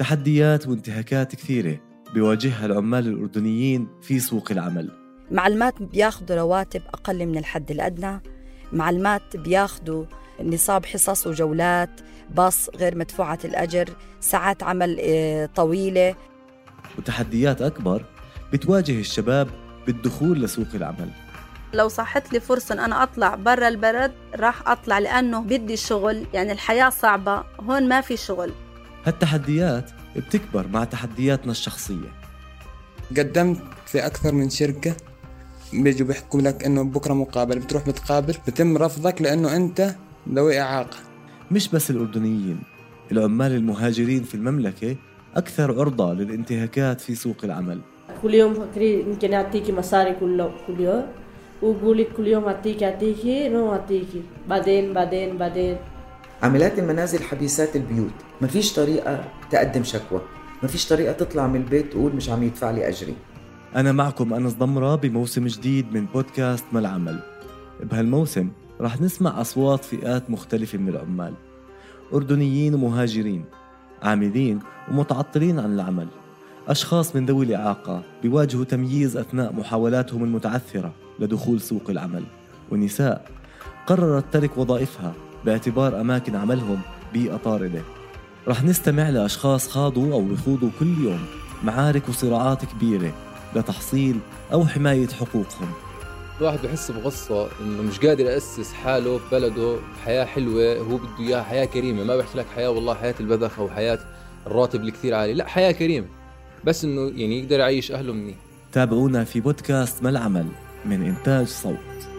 تحديات وانتهاكات كثيرة بيواجهها العمال الأردنيين في سوق العمل. معلمات بياخذوا رواتب أقل من الحد الأدنى معلمات بياخذوا نصاب حصص وجولات باص غير مدفوعة الأجر ساعات عمل آه، طويلة. وتحديات أكبر بتواجه الشباب بالدخول لسوق العمل. لو صحت لي فرصة إن أنا أطلع برا البلد راح أطلع لأنه بدي شغل يعني الحياة صعبة هون ما في شغل. هالتحديات بتكبر مع تحدياتنا الشخصية. قدمت في أكثر من شركة بيجوا بيحكوا لك إنه بكرة مقابلة بتروح بتقابل بتم رفضك لأنه أنت ذوي إعاقة. مش بس الأردنيين العمال المهاجرين في المملكة أكثر عرضة للانتهاكات في سوق العمل. كل يوم فكري يمكن أعطيكي مصاري كل كل يوم وقولي كل يوم أعطيكي أعطيكي ما أعطيكي بعدين بعدين بعدين. عاملات المنازل حبيسات البيوت. ما فيش طريقة تقدم شكوى. ما فيش طريقة تطلع من البيت تقول مش عم يدفع لي أجري. أنا معكم أنس ضمرة بموسم جديد من بودكاست ما العمل. بهالموسم رح نسمع أصوات فئات مختلفة من العمال. أردنيين ومهاجرين عاملين ومتعطلين عن العمل. أشخاص من ذوي الإعاقة بيواجهوا تمييز أثناء محاولاتهم المتعثرة لدخول سوق العمل. ونساء قررت ترك وظائفها باعتبار أماكن عملهم بيئة طاردة رح نستمع لأشخاص خاضوا أو يخوضوا كل يوم معارك وصراعات كبيرة لتحصيل أو حماية حقوقهم. الواحد بحس بغصة إنه مش قادر يأسس حاله في بلده حياة حلوة هو بده إياها حياة كريمة. ما بحكي لك حياة والله حياة البذخ أو حياة الراتب الكثير عالي. لا حياة كريمة. بس إنه يعني يقدر يعيش أهله منيح. تابعونا في بودكاست ما العمل من إنتاج صوت.